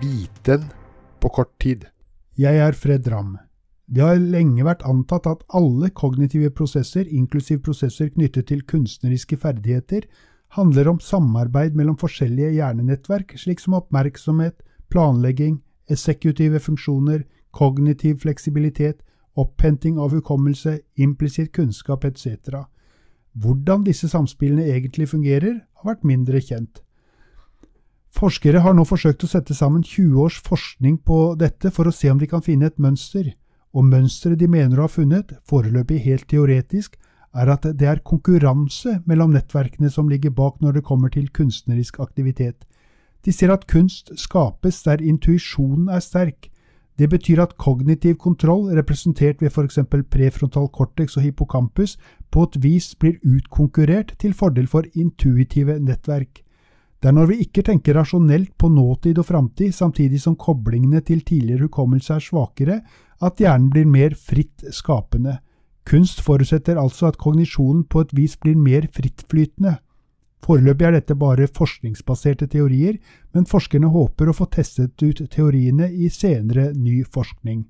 viten på kort tid. Jeg er Fred Ramm. Det har lenge vært antatt at alle kognitive prosesser, inklusiv prosesser knyttet til kunstneriske ferdigheter, handler om samarbeid mellom forskjellige hjernenettverk, slik som oppmerksomhet, planlegging, eksekutive funksjoner, kognitiv fleksibilitet, opphenting av hukommelse, implisitt kunnskap etc. Hvordan disse samspillene egentlig fungerer, har vært mindre kjent. Forskere har nå forsøkt å sette sammen 20 års forskning på dette for å se om de kan finne et mønster, og mønsteret de mener å ha funnet, foreløpig helt teoretisk, er at det er konkurranse mellom nettverkene som ligger bak når det kommer til kunstnerisk aktivitet. De ser at kunst skapes der intuisjonen er sterk. Det betyr at kognitiv kontroll, representert ved f.eks. prefrontal cortex og hippocampus, på et vis blir utkonkurrert til fordel for intuitive nettverk. Det er når vi ikke tenker rasjonelt på nåtid og framtid, samtidig som koblingene til tidligere hukommelse er svakere, at hjernen blir mer fritt skapende. Kunst forutsetter altså at kognisjonen på et vis blir mer frittflytende. Foreløpig er dette bare forskningsbaserte teorier, men forskerne håper å få testet ut teoriene i senere ny forskning.